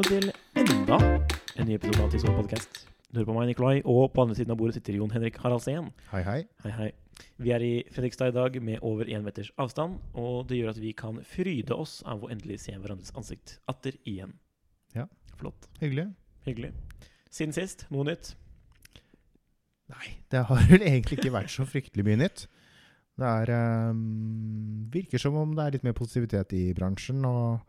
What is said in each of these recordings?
velkommen til enda en ny episode av Tidsson podkast. Du hører på meg, Nikolai, og på andre siden av bordet sitter Jon Henrik Haraldsen. Hei, hei. Hei, hei. Vi er i Fredrikstad i dag med over én meters avstand, og det gjør at vi kan fryde oss av å endelig se hverandres ansikt atter igjen. Ja. Flott. Hyggelig. Hyggelig. Siden sist, noe nytt? Nei, det har vel egentlig ikke vært så fryktelig mye nytt. Det er um, Virker som om det er litt mer positivitet i bransjen, og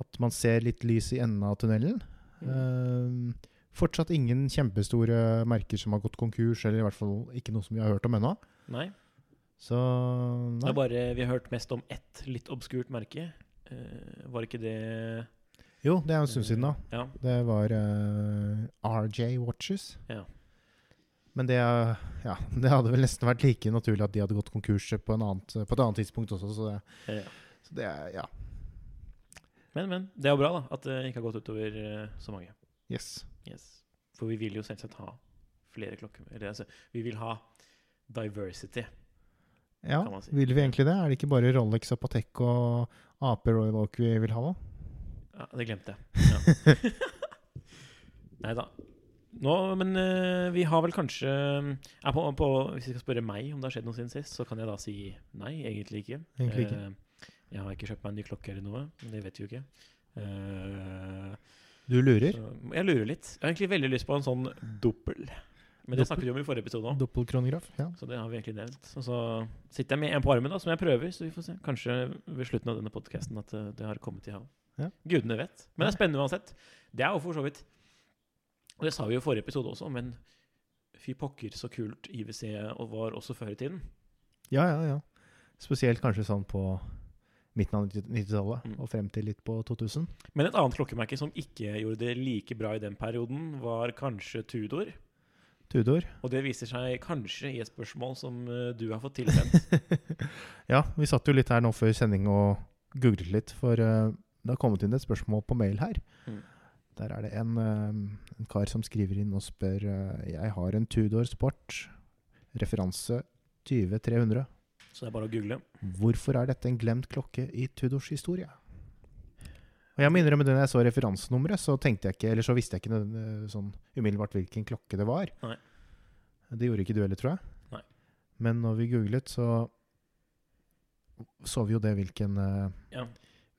at man ser litt lys i enden av tunnelen. Ehm, fortsatt ingen kjempestore merker som har gått konkurs, eller i hvert fall ikke noe som vi har hørt om ennå. Nei. Så nei. Det er bare Vi har hørt mest om ett litt obskurt merke. Uh, var ikke det Jo, det er en stund siden, da. Ja. Det var uh, RJ Watches. Ja. Men det, ja, det hadde vel nesten vært like naturlig at de hadde gått konkurs på, en annet, på et annet tidspunkt også. Så det, ja. så det Ja. Men, men. Det er jo bra, da. At det ikke har gått utover eh, så mange. Yes. Yes. For vi vil jo selvsagt ha flere klokker. Eller altså, vi vil ha diversity. Ja, Kan man si. Vil vi egentlig det? Er det ikke bare Rolex og Patek og AP Royal Oak vi vil ha, da? Ja, det glemte jeg. Ja. Nei da. Nå, men uh, vi har vel kanskje er på, på, Hvis vi skal spørre meg om det har skjedd noe siden sist, så kan jeg da si nei, egentlig ikke. Egentlig ikke. Eh, jeg har ikke kjøpt meg en ny klokke eller noe. Men det vet vi jo ikke. Uh, Du lurer? så jeg lurer litt. Jeg har egentlig veldig lyst på en sånn doppel. Men det snakket vi om i forrige episode òg. Ja. Så det har vi egentlig nevnt. Og så sitter jeg med en på armen da, som jeg prøver, så vi får se. Kanskje ved slutten av denne podkasten at eh, det har kommet i havn. Ja. Gudene vet. Men det er spennende uansett. Det er jo for så vidt Og det sa vi jo i forrige episode også, men fy pokker så kult IWC var også før i tiden. ja, ja, ja. Spesielt kanskje sånn på midten av 90-tallet Mm. og frem til litt på 2000. Men et annet klokkemerke som ikke gjorde det like bra i den perioden, var kanskje Tudor. Tudor. Og det viser seg kanskje i et spørsmål som eh, du har fått tilsendt. ja, vi satt jo litt her nå før sending og googlet litt, for eh, det har kommet inn et spørsmål på mail her. Mm. Der er det en, eh, en kar som skriver inn og spør Jeg har en Tudor Sport, referanse 20300. Så det er bare å google. Hvorfor er dette en glemt klokke i Tudors historie? Og jeg må innrømme det, når jeg så referansenummeret, så tenkte jeg ikke, eller så visste jeg ikke nød- sånn umiddelbart hvilken klokke det var. Nei. Det gjorde ikke du heller, tror jeg. Nei. Men når vi googlet, så så vi jo det hvilken, eh, Ja.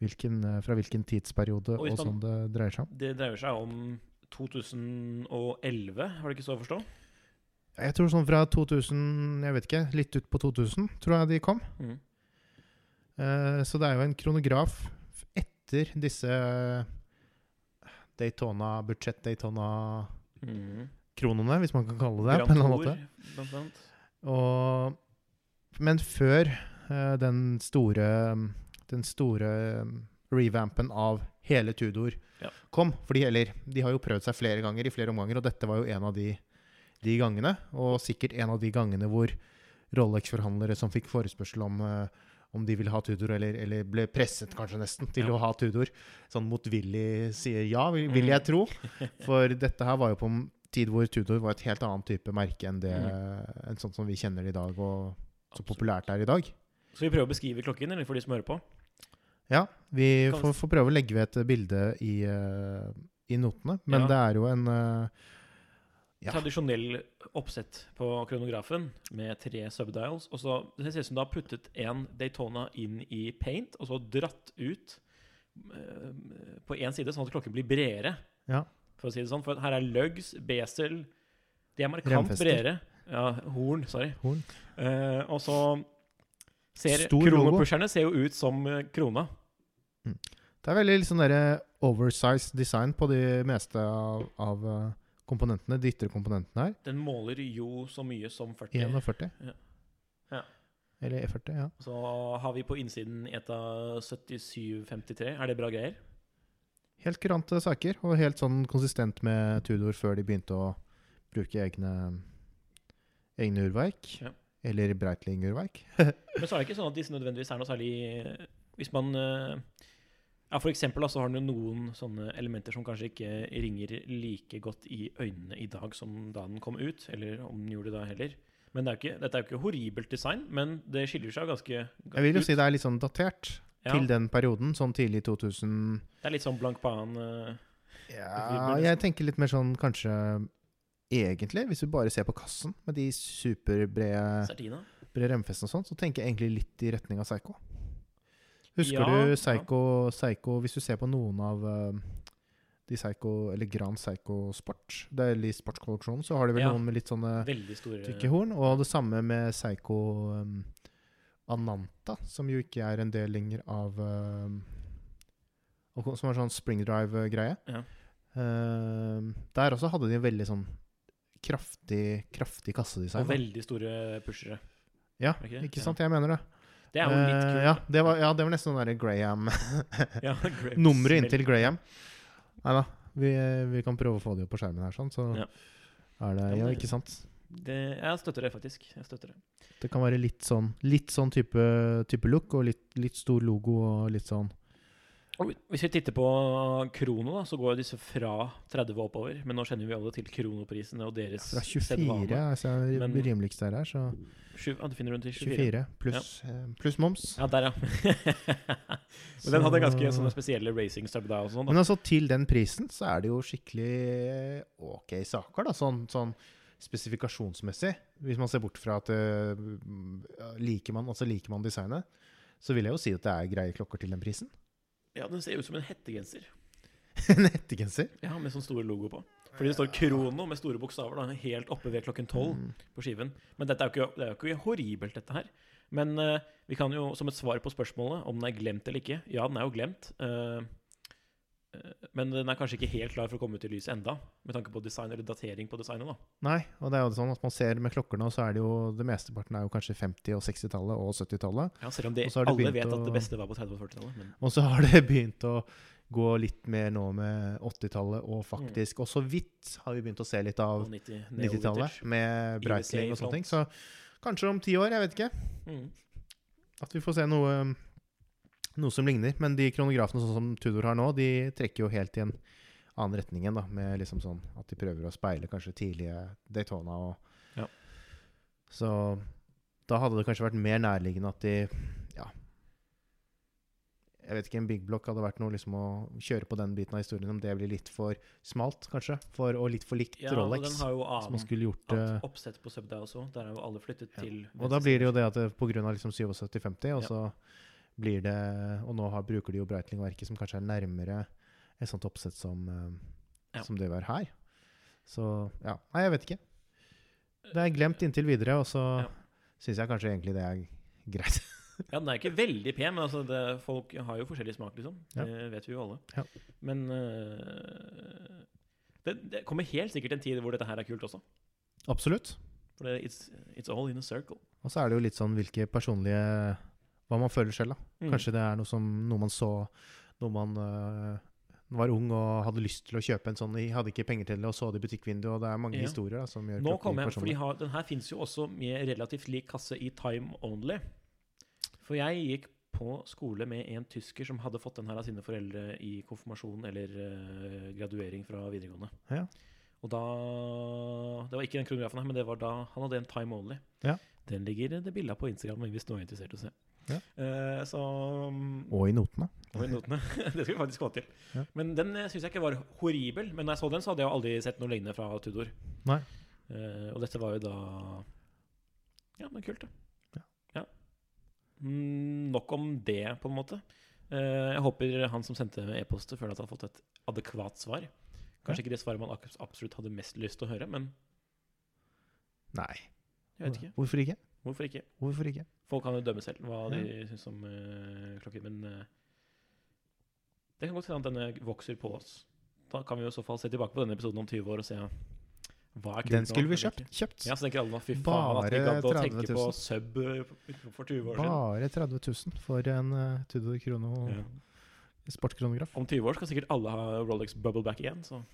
hvilken eh, fra hvilken tidsperiode Og og sånn det dreier seg om. Det dreier seg om 2011, var det ikke så å forstå? Jeg tror sånn fra 2000, jeg vet ikke, litt ut på 2000, tror jeg de kom. Mm. Uh, så det er jo en kronograf etter disse Daytona, budsjett Daytona-kronene, Mm. hvis man kan kalle det det. Grand på en eller annen måte. Og, men før uh, den store Den store revampen av hele Tudor Ja. kom. Fordi, eller, de har jo prøvd seg flere ganger i flere omganger, og dette var jo en av de, de gangene. Og sikkert en av de gangene hvor Rolex-forhandlere som fikk forespørsel om eh, om de ville ha Tudor, eller, eller ble presset kanskje nesten til Ja. å ha Tudor, sånn motvillig sier ja, vil, vil Mm. jeg tro. For dette her var jo på en tid hvor Tudor var et helt annet type merke enn det enn sånn som vi kjenner det i dag, og så Absolutt. populært det er i dag. Så vi prøver å beskrive klokken, eller for de som hører på. Ja, vi får, får prøve å legge ved et bilde i, eh, i notene, men Ja. det er jo en eh, Ja. Tradisjonell oppsett på kronografen med tre subdials. Og så Det ser ut som du har puttet en Daytona inn i paint, og så dratt ut uh, på én side, sånn at klokken blir bredere. Ja. For å si det sånn. For her er lugs, besel De er markant Remfester. bredere. Ja, horn, sorry. Horn. Uh, og så ser. Kronopusherne ser jo ut som eh, krona. Det er veldig liksom sånn oversized design på de meste av, av komponentene, de ytre komponentene her. Den måler jo så mye som 40. 41. Ja. Ja. Eller E40, ja. Så har vi på innsiden ETA 7753. Er det bra greier? Helt kurante saker, og helt sånn konsistent med Tudor før de begynte å bruke egne, egne urverk. Ja. Eller Breitling-urverk. Men så er det ikke sånn at disse nødvendigvis er noe særlig eh, Hvis man eh, Ja, for eksempel altså, så har den jo noen sånne elementer som kanskje ikke ringer like godt i øynene i dag som da den kom ut. Eller om den gjorde det da heller. Men det er ikke, dette er jo ikke horribelt design, men det skiller seg ganske godt Jeg vil jo ut. si det er litt sånn datert Ja, til den perioden, sånn tidlig 2000. Det er litt sånn blank pan. Uh, Ja, jeg tenker litt mer sånn kanskje Egentlig, hvis vi bare ser på kassen med de superbrede brede remfestene og sånn, så tenker jeg egentlig litt i retning av Psycho. Husker Ja, du. Psycho, Psycho Hvis du ser på noen av eh, de Psycho, eller Grand Psycho Sport, det er litt sportskolleksjonen, så har de vel Ja. noen med litt sånne tykke horn. Og det samme med Psycho um, Ananta, som jo ikke er en del lenger av um, Som er sånn springdrive-greie. Ja. Uh, der også hadde de en veldig sånn kraftig, kraftig kassedesign. Og veldig store pushere. Ja, er ikke sant? Jeg mener det. Det er jo litt Eh, kult. ja, det var, ja, det var nesten sånn derre Graham Ja, Nummeret inntil Graham. Nei da, vi, vi kan prøve å få det opp på skjermen her, sånn, så Ja. er det Ja, ikke sant? Det, jeg støtter det, faktisk. Jeg støtter det. Det kan være litt sånn, litt sånn type, type look, og litt, litt stor logo og litt sånn hvis vi titter på Krono, da, så går disse fra 30 og oppover. Men nå kjenner vi alle til Kronoprisene og deres Fra 24, sedvane. altså Men- rimeligst der er, så 20, Ja, du finner rundt til 24. 24 pluss ja. plus moms. Ja, der, ja. Men den hadde ganske sånne spesielle racing stub der. og sånn. Men altså, til den prisen så er det jo skikkelig ok saker, da, sånn, sånn spesifikasjonsmessig. Hvis man ser bort fra at uh, liker man, altså liker man designet, så vil jeg jo si at det er greie klokker til den prisen. Ja, den ser ut som en hettegenser. en hettegenser. Ja, Med sånn store logo på. Fordi det står Krono med store bokstaver da, helt oppe ved klokken tolv Mm. på skiven. Men dette er jo ikke, det er jo ikke horribelt, dette her. Men uh, vi kan jo, som et svar på spørsmålet om den er glemt eller ikke Ja, den er jo glemt. eh, men den er kanskje ikke helt klar for å komme ut i lyset enda, med tanke på design eller datering på designet. da. Nei, og det er jo sånn at man ser med klokker nå, så er det jo det mesteparten er jo kanskje 50- og 60-tallet og 70-tallet. Ja, Selv om det, alle vet vet at det beste var på 30- og 40-tallet. Men Og så har det begynt å gå litt mer nå med 80-tallet, og faktisk Og så vidt har vi begynt å se litt av 90 90-tallet neoliter. med Breitling og sånne ting. Så kanskje om ti år, jeg vet ikke. Mm. At vi får se noe, noe som ligner. Men de kronografene sånn som Tudor har nå, de trekker jo helt i en annen retning igjen. da, Med liksom sånn at de prøver å speile kanskje tidlige Daytona og Ja. Så da hadde det kanskje vært mer nærliggende at de Ja. Jeg vet ikke, en big block hadde vært noe liksom å kjøre på den biten av historien. Om det blir litt for smalt, kanskje. For, og litt for likt Ja, og den har jo Som annen skulle gjort annet eh, oppsett på Subday også. Der er jo alle flyttet Ja. til Og da blir det jo det at det, på grunn av liksom 77-50, og Ja. så blir det Og nå har, bruker de jo Breitling-verket som kanskje er nærmere et sånt oppsett som, eh, Ja. som det vi har her. Så ja. Nei, jeg vet ikke. Det er glemt inntil videre, og så Ja. syns jeg kanskje egentlig det er greit. Ja, den er ikke veldig pen, men altså det, folk har jo forskjellig smak, liksom. Ja. Det vet vi jo alle. Ja. Men uh, det, det kommer helt sikkert en tid hvor dette her er kult også. Absolutt. For det, it's, it's all in a circle. Og så er det jo litt sånn hvilke personlige Hva man føler selv, da. Mm. Kanskje det er noe som noe man så Når man øh, var ung og hadde lyst til å kjøpe en sånn, hadde ikke penger til det, og så det i butikkvinduet, og det er mange Ja. historier da, som gjør Nå kom jeg, for de har, den her fins jo også med relativt lik kasse i time only. For jeg gikk på skole med en tysker som hadde fått den her av sine foreldre i konfirmasjon eller øh, graduering fra videregående. Ja. Og da Det var ikke den kronografen her, men det var da han hadde en time only. Ja. Den ligger det bilde på Instagram hvis noen er interessert i å se. Ja. Eh, så Og i notene. Og i notene. det skulle vi faktisk få til. Ja. Men den syns jeg ikke var horribel. Men når jeg så den, så hadde jeg aldri sett noe lignende fra Tudor. Nei. Eh, og dette var jo da Ja, men kult, da. Ja. Ja. Mm, nok om det, på en måte. Eh, jeg håper han som sendte e-postet, føler at han har fått et adekvat svar. Kanskje ikke det svaret man absolutt hadde mest lyst til å høre, men Nei. jeg vet ikke. Hvorfor ikke? Hvorfor ikke? Hvorfor ikke? Folk kan jo dømme selv hva de syns om uh, klokker, men uh, det kan godt hende at denne vokser på oss. Da kan vi jo i så fall se tilbake på denne episoden om 20 år og se hva er kult Den skulle vi kjøpt. kjøpt. Ja, så tenker alle nå fy faen at vi gadd å tenke på sub eh, for 20 år siden. Bare 30 000 for en uh, Tudor Krono Ja. sportkronograf. Om 20 år skal sikkert alle ha Rolex Bubble Back igjen, så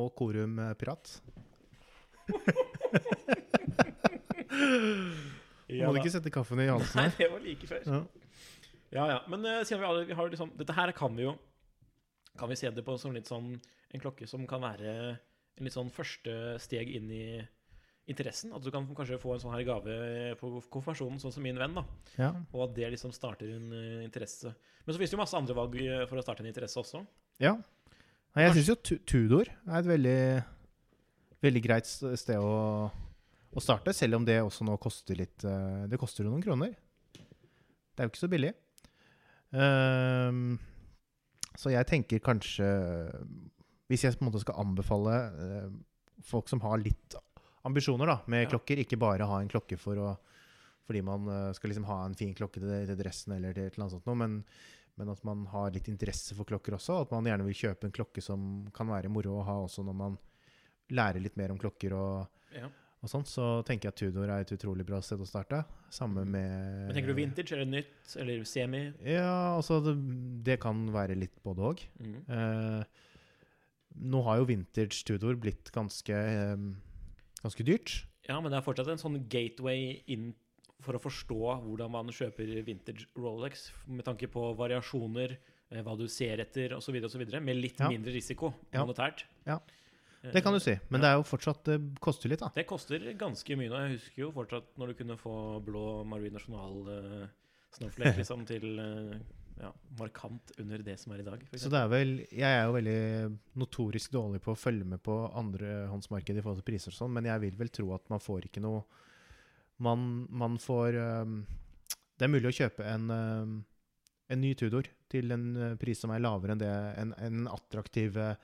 Og Korum eh, Pirat. Må du ikke sette kaffen i halsen Nei, her? det var like før. Ja. Ja, ja. Men eh, siden vi alle vi har liksom Dette her kan vi jo Kan vi se det på som litt sånn en klokke som kan være en litt sånn første steg inn i interessen. At du kan kanskje få en sånn her gave på konfirmasjonen, sånn som min venn. da Ja. Og at det liksom starter en eh, interesse. Men så finnes det jo masse andre valg eh, for å starte en interesse også. ja. Nei, jeg syns jo Tu- Tudor er et veldig, veldig greit sted å, å starte, selv om det også nå koster litt eh, Det koster jo noen kroner. Det er jo ikke så billig. Um, så jeg tenker kanskje Hvis jeg på en måte skal anbefale uh, folk som har litt ambisjoner da, med Ja. klokker, ikke bare ha en klokke for å, fordi man uh, skal liksom ha en fin klokke til, til dressen eller til et eller annet sånt noe, men, men at man har litt interesse for klokker også. At man gjerne vil kjøpe en klokke som kan være moro å ha også når man lærer litt mer om klokker og, Ja. og sånt. Så tenker jeg at Tudor er et utrolig bra sted å starte. Samme med Men tenker du vintage eller nytt eller semi? Ja, altså det, det kan være litt både òg. Mm. Eh, nå har jo vintage Tudor blitt ganske, eh, ganske dyrt. Ja, men det er fortsatt en sånn gateway inn for å forstå hvordan man kjøper vintage Rolex, med tanke på variasjoner, eh, hva du ser etter osv., osv., med litt Ja. mindre risiko monetært. Ja. Eh, Det kan du si, men det er jo fortsatt Det koster litt, da. Det koster ganske mye nå. Jeg husker jo fortsatt når du kunne få blå Marie National uh, liksom, til eh, ja, markant under det som er i dag. Så det er vel Jeg er jo veldig notorisk dårlig på å følge med på andrehåndsmarkedet i forhold til priser og sånn, men jeg vil vel tro at man får ikke noe Man, man får um, Det er mulig å kjøpe en, um, en ny Tudor til en pris som er lavere enn det en, en attraktiv øh,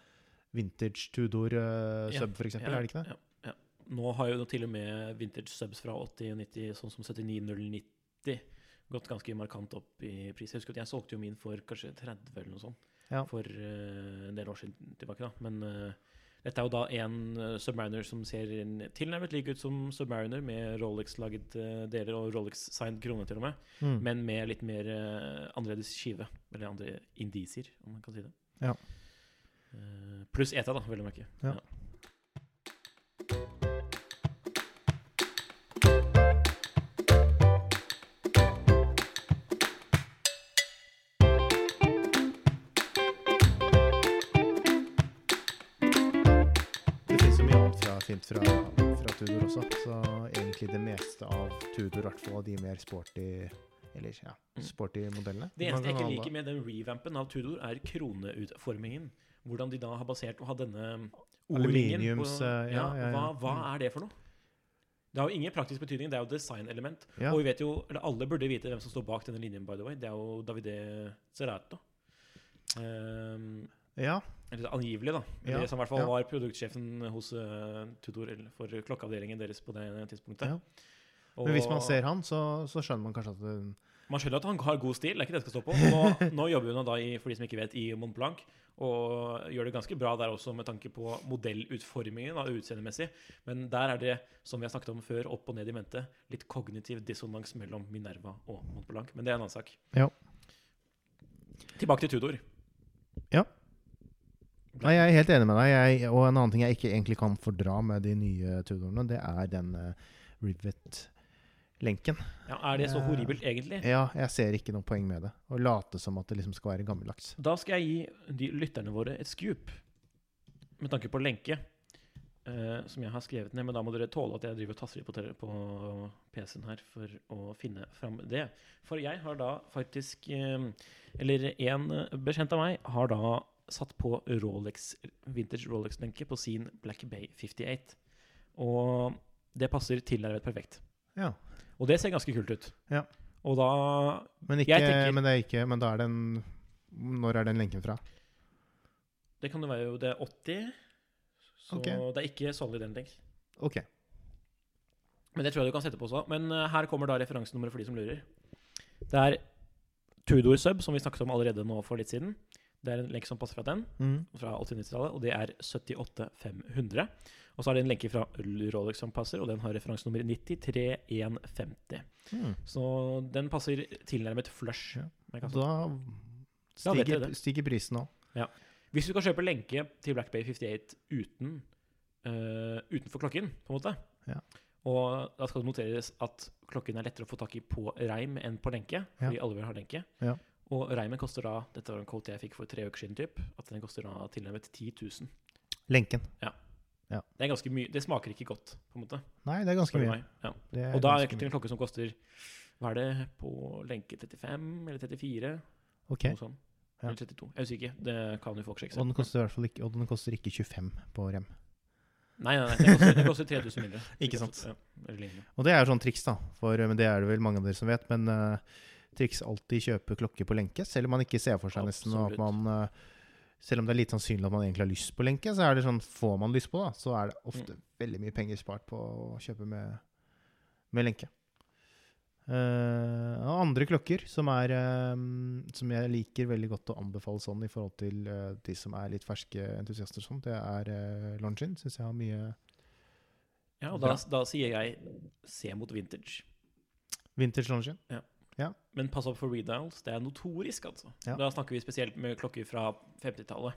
vintage Tudor Ja, sub, for eksempel, er det ikke det? Ja, ja. Nå har jo til og med vintage subs fra 80 og 90, sånn som 79090, gått ganske markant opp i pris. Jeg husker at jeg solgte jo min for kanskje 30 eller noe sånt Ja. for uh, en del år siden tilbake. da. Men Uh, dette er jo da en Submariner som ser tilnærmet lik ut som Submariner, med Rolex-laget deler og Rolex-signed krone til og med, Mm. men med litt mer annerledes skive. Eller andre indisier, om man kan si det. Ja. Eh, pluss ETA, da, vel å merke. Ja. Det finnes jo mye annet fra, fint fra, fra Tudor også. Så egentlig det meste av Tudor, i hvert fall av de mer sporty Eller ja, Mm. sporty modellene. Det eneste jeg ikke liker med den revampen av Tudor, er kroneutformingen. Hvordan de da har basert å ha denne O-ringen Aluminiums, på- eh, ja, ja, ja. Hva, hva er det for noe? Det har jo ingen praktisk betydning, det er jo designelement. Ja. Og vi vet jo, eller alle burde vite hvem som står bak denne linjen, by the way. Det er jo Davide Zerato. Um, Ja, eller angivelig, da. Ja, Det som i hvert fall ja. var produktsjefen hos uh, Tudor for klokkeavdelingen deres på det tidspunktet. Ja. Og Men hvis man ser han, så, så skjønner man kanskje at det, man skjønner at han har god stil, det er ikke det jeg skal stå på. Nå, nå jobber hun da i, for de som ikke vet, i Mont Blanc, og gjør det ganske bra der også med tanke på modellutformingen da, utseendemessig. Men der er det, som vi har snakket om før, opp og ned i mente, litt kognitiv dissonans mellom Minerva og Mont Blanc. Men det er en annen sak. Ja. Tilbake til Tudor. Nei, jeg er helt enig med deg. Jeg, og en annen ting jeg ikke egentlig kan fordra med de nye Tudorene, det er den uh, rivet-lenken. Ja, er det så Eh, horribelt, egentlig? Ja, jeg ser ikke noe poeng med det. Å late som at det liksom skal være gammeldags. Da skal jeg gi de lytterne våre et scoop med tanke på lenke. Uh, som jeg har skrevet ned, men da må dere tåle at jeg driver og tasser på, på PC-en her for å finne fram det. For jeg har da faktisk uh, Eller en bekjent av meg har da satt på Rolex, vintage Rolex-lenke på sin Black Bay 58. Og det passer tilnærmet perfekt. Ja. Og det ser ganske kult ut. Ja. Og da Men, ikke, tenker- men det er ikke Men da er den Når er den lenken fra? Det kan jo være jo det er 80. Så okay. det er ikke solid ending. Ok. Men det tror jeg du kan sette på også. Men uh, her kommer da referansenummeret for de som lurer. Det er Tudor Sub, som vi snakket om allerede nå for litt siden. Det er en lenke som passer fra den, Mm. fra 80-90-tallet, og det er 78500. Og så er det en lenke fra Rolex som passer, og den har referansenummer 93150. Mm. Så den passer tilnærmet flush. Ja. Da Da stiger, det. stiger prisen òg. Hvis du skal kjøpe lenke til Black Bay 58 uten, uh, utenfor klokken, på en måte Ja. Og da skal det noteres at klokken er lettere å få tak i på reim enn på lenke. Fordi alle vil ha lenke. Ja. Og reimen koster da Dette var en quote jeg fikk for tre uker siden, typ, at den koster da tilnærmet 10 000. Lenken. Ja. Det er ganske mye Det smaker ikke godt, på en måte. Nei, det er ganske mye. Ja. Er Og da er det en klokke som koster Hva er det på lenke 35 eller 34? Ok, Noe sånt. Ja. Eller 32. Jeg er usikker. Det kan jo folk sjekke Og den koster i hvert fall ikke, og den koster ikke 25 på rem. Nei, nei, nei, det koster, det koster 3000 mindre. Ikke sant. Ja. Og det er jo sånn triks, da. For, men det er det vel mange av dere som vet. Men eh, triks alltid kjøpe klokke på lenke, selv om man ikke ser for seg nesten at man eh, Selv om det er litt sannsynlig at man egentlig har lyst på lenke, så er det sånn får man lyst på, da, så er det ofte Mm. veldig mye penger spart på å kjøpe med, med lenke. Uh, andre klokker som, er, um, som jeg liker veldig godt å anbefale sånn i forhold til uh, de som er litt ferske entusiaster, sånn, det er uh, Longin. Syns jeg har mye Ja, og da, da sier jeg se mot vintage. vintage Longin. Men pass opp for redials. Det er notorisk, altså. Ja. Da snakker vi spesielt med klokker fra 50-tallet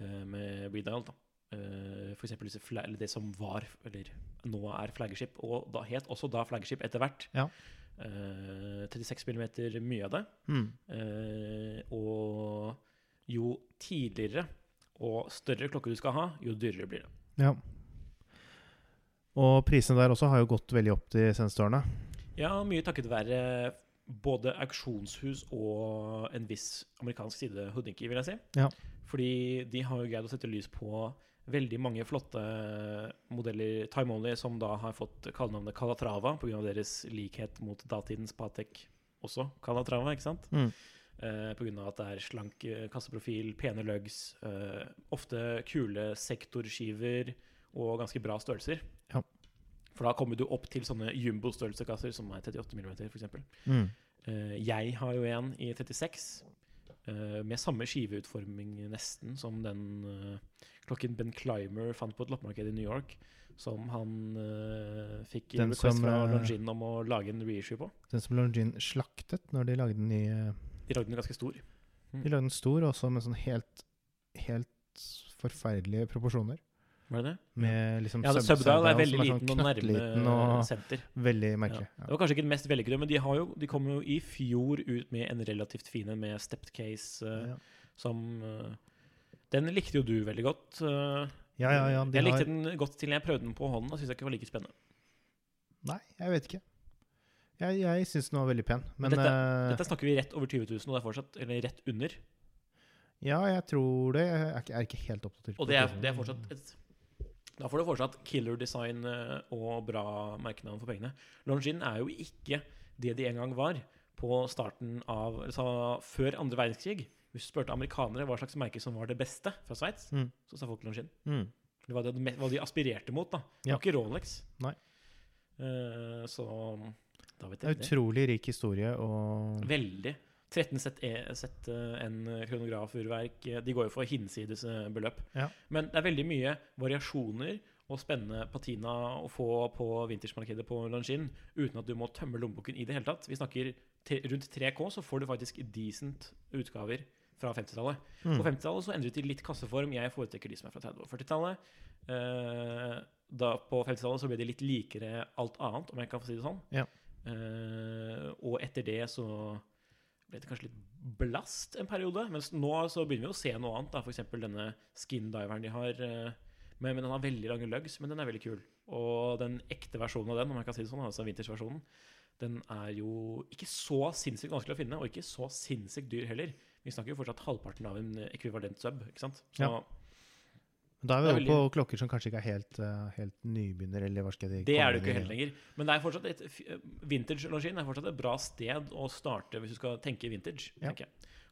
eh, med redial. da. Eh, disse fla eller det som var, eller nå er flaggskip, og da het også da flaggskip etter hvert. Ja. Eh, 36 mm, mye av det. Mm. Eh, og jo tidligere og større klokke du skal ha, jo dyrere blir det. Ja. Og prisene der også har jo gått veldig opp de seneste årene. Ja, mye takket være både auksjonshus og en viss amerikansk side Houdinki, vil jeg si. Ja. Fordi de har jo greid å sette lys på veldig mange flotte modeller Time Only som da har fått kallenavnet Calatrava pga. deres likhet mot datidens Patek også Calatrava, ikke sant? Mm. Eh, Pga. at det er slank eh, kasseprofil, pene lugs, eh, ofte kule sektorskiver og ganske bra størrelser. Ja. For da kommer du opp til sånne jumbo-størrelsekasser som er 38 mm, f.eks. Mm. Uh, jeg har jo en i 36 eh, med samme skiveutforming nesten som den eh, klokken Ben Clymer fant på et loppemarked i New York. Som han eh, fikk Den request som, fra eh, Longin om å lage en reissue på. Den som Longin slaktet når de lagde den i eh, De lagde den ganske stor. De lagde den stor, også med sånn helt Helt forferdelige proporsjoner. Var det det? Med liksom Ja, det sub- er veldig liten og nærme og senter. Veldig merkelig. Det var kanskje ikke den mest vellykkede, men de, har jo, de kom jo i fjor ut med en relativt fin en med stepped case Ja. eh, Ja. som uh, Den likte jo du veldig godt. Uh, Ja, ja, ja, jeg likte har- den godt til jeg prøvde den på hånden og syntes ikke var like spennende. Nei, jeg vet ikke. Jeg, jeg syns den var veldig pen, men dette- Dette snakker vi rett over 20 000, og det er fortsatt Eller rett under. Ja, jeg tror det. Jeg er ikke, helt er ikke helt oppdatert. Og det er, det er fortsatt et Da får du fortsatt killer design eh, og bra merkenavn for pengene. Longin er jo ikke det de en gang var på starten av altså Før andre verdenskrig. Hvis du spurte amerikanere hva slags merke som var det beste fra Sveits, Mm. så sa folk Longin. Mm. Det var det, de- hva de aspirerte mot. da Det Ja. var ikke Rolex. Nei. Uh, så da vet Det er jeg det. utrolig rik historie og Veldig. 13 sett, e, sett eh, en kronografurverk. eh, De går jo for hinsides eh, beløp. Ja. Men det er veldig mye variasjoner og spennende patina å få på vintagemarkedet på Longin uten at du må tømme lommeboken i det hele tatt. Vi snakker rundt 3K, så får du faktisk decent utgaver fra 50-tallet. Mm. På 50-tallet så endret de litt kasseform. Jeg foretrekker de som er fra 30- og 40-tallet. Eh, på 50-tallet så ble de litt likere alt annet, om jeg kan få si det sånn. Ja. Eh, og etter det så ble det kanskje litt blast en periode. Mens nå så begynner vi å se noe annet. F.eks. denne skin-diveren de har. eh, men, den har veldig lange lugs, men den er veldig kul. Og den ekte versjonen av den, om jeg kan si det sånn, altså vintage-versjonen, den er jo ikke så sinnssykt vanskelig å finne, og ikke så sinnssykt dyr heller. Vi snakker jo fortsatt halvparten av en ekvivalent sub, ikke sant? Så Ja. Da er vi er over på klokker som kanskje ikke er helt, eh, helt nybegynner, eller hva skal jeg Det er du ikke helt lenger. Men det er fortsatt et, vintage longin er fortsatt et bra sted å starte hvis du skal tenke vintage. Ja.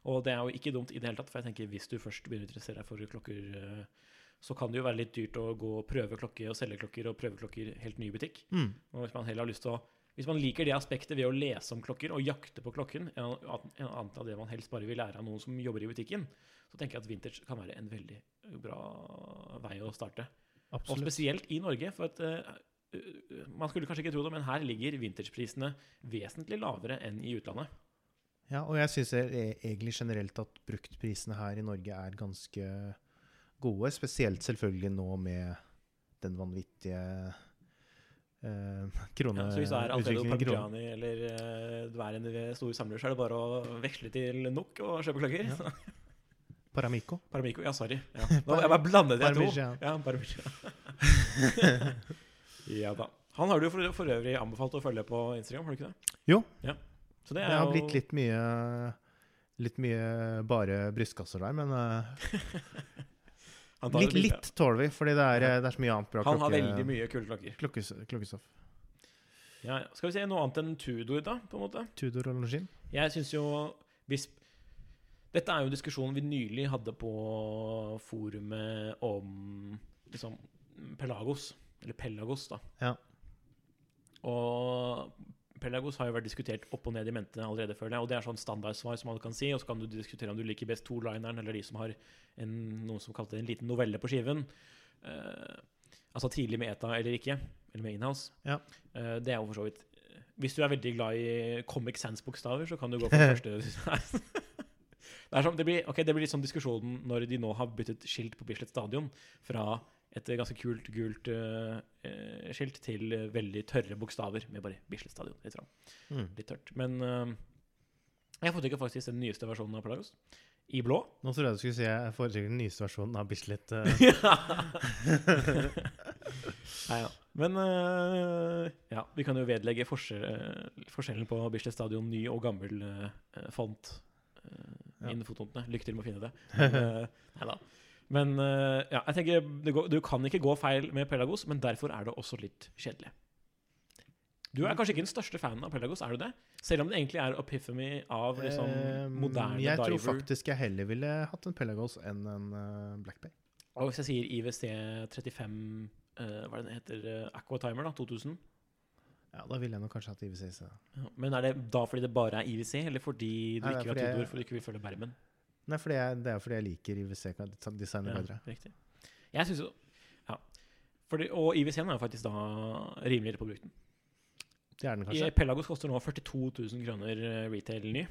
Og det er jo ikke dumt i det hele tatt, for jeg tenker hvis du først begynner å interessere deg for klokker, eh, så kan det jo være litt dyrt å gå og prøve klokker og selge klokker og prøve klokker helt ny butikk. Mm. Og hvis man heller har lyst til å hvis man liker det aspektet ved å lese om klokker og jakte på klokken, en annet av det man helst bare vil lære av noen som jobber i butikken, så tenker jeg at vintage kan være en veldig bra vei å starte. Og spesielt i Norge, for at uh, Man skulle kanskje ikke tro det, men her ligger vintageprisene vesentlig lavere enn i utlandet. Ja, og jeg syns egentlig generelt at bruktprisene her i Norge er ganske gode. Spesielt selvfølgelig nå med den vanvittige eh, krone... Ja, så hvis du er Alfredo. Parmigiani eller eh, du er en stor samler, så er det bare å veksle til NOK og kjøpe klokker. Ja. Paramico. Paramico, ja, sorry. Ja. Nå, jeg bare blandet de to. Ja, Parmigian. ja da. Han har du for, for øvrig anbefalt å følge på Instagram, har du ikke det? Jo. Ja. Så det Det har jo blitt litt mye Litt mye bare brystkasser der, men et litt, litt tåler vi, fordi det er, eh, det er så mye annet bra han har veldig mye kule klokker. klokkes, klokkestoff. Ja, ja. Skal vi se noe annet enn Tudor, da? på en måte? Tudor og Longines. Jeg syns jo hvis Dette er jo en diskusjon vi nylig hadde på forumet om liksom Pelagos. Eller Pelagos, da. Ja. Og Pelagos har jo vært diskutert opp og ned i mente allerede før det. Og det er sånn standardsvar som alle kan si. Og så kan du diskutere om du liker best to-lineren eller de som har en, noen som kalte det en liten novelle på skiven. Uh, altså tidlig med ETA eller ikke. Eller med Inhouse. Ja. Uh, det er jo for så vidt Hvis du er veldig glad i Comic Sans-bokstaver, så kan du gå for den første. det, sånn, det, blir, okay, det blir litt sånn diskusjonen når de nå har byttet skilt på Bislett Stadion fra et ganske kult gult eh, skilt til veldig tørre bokstaver med bare Bislett Stadion. Litt, Mm. litt tørt. Men uh, jeg foretrekker faktisk den nyeste versjonen av Pelagos. I blå. Nå trodde jeg du skulle si jeg foretrekker den nyeste versjonen av Bislett. Nei, ja. Men uh, ja, vi kan jo vedlegge forskjell, forskjellen på Bislett Stadion ny og gammel font uh, Ja. innen fotnotene. Lykke til med å finne det. Men, nei neida. Men eh, ja, jeg tenker går, du kan ikke gå feil med Pelagos, men derfor er det også litt kjedelig. Du er kanskje ikke den største fanen av Pelagos, er du det? Selv om det egentlig er epiphany av liksom, Eh, moderne jeg tror diver. faktisk jeg heller ville hatt en Pelagos enn en uh, Black Bay. Og hvis jeg sier IWC 35 eh, Hva er det den heter? Aquatimer, da? 2000? Ja, da ville jeg nok kanskje hatt IWC. Ja, men er det da fordi det bare er IWC, eller fordi du Nei, ikke vil ha fordi jeg- Tudor fordi du ikke vil følge Bermen? Nei, jeg, det er fordi jeg liker IWC-designet bedre. riktig. Jeg synes jo Ja. Fordi, og IWC-en er jo faktisk da rimeligere på brukten. Det er den I kanskje. Pelagos koster nå 42 000 kroner eh, retail ny,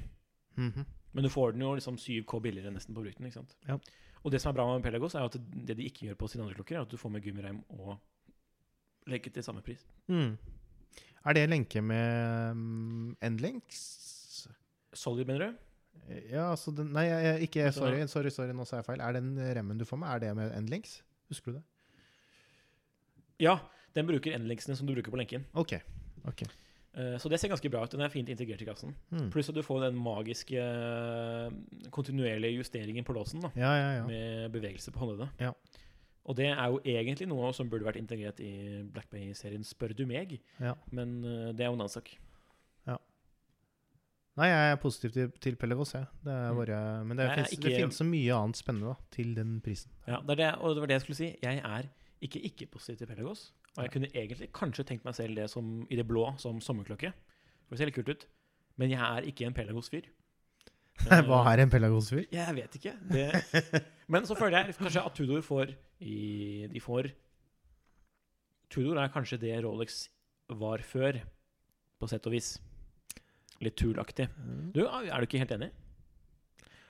Mhm. men du får den jo liksom 7K billigere nesten på brukten. ikke sant? Ja. Og det som er bra med Pelagos, er at det de ikke gjør på sine andre klokker, er at du får med gummireim og lenke til samme pris. Mm. Er det lenke med um, Endlinks? Solid, mener du? Ja, altså den, Nei, jeg, jeg, ikke Altså- sorry, sorry, sorry, nå sa jeg feil. Er den remmen du får med, er det med Endlinks? Husker du det? Ja, den bruker endlinksene som du bruker på lenken. OK. ok. Uh, Så det ser ganske bra ut. Den er fint integrert i kassen. Mm. Pluss at du får den magiske eh, kontinuerlige justeringen på låsen, da, Ja, ja, ja. med bevegelse på håndleddet. Ja. Og det er jo egentlig noe som burde vært integrert i Black Bay-serien, spør du meg. ja. Men uh, det er jo en annen sak. Nei, jeg er positiv til, til Pelagos, jeg. Det er Mm. bare, men det, finnes, det ikke- finnes så mye annet spennende da, til den prisen. Ja, det er det, og det var det jeg skulle si. Jeg er ikke ikke-positiv til Pelagos. Og jeg kunne egentlig kanskje tenkt meg selv det som, i det blå som sommerklokke. For det ser litt kult ut. Men jeg er ikke en Pelagos-fyr. Hva er en Pelagos-fyr? Jeg vet ikke. Det. Men så føler jeg kanskje at Tudor får i, De får Tudor er kanskje det Rolex var før, på sett og vis. Litt tulaktig. Du, er du ikke helt enig?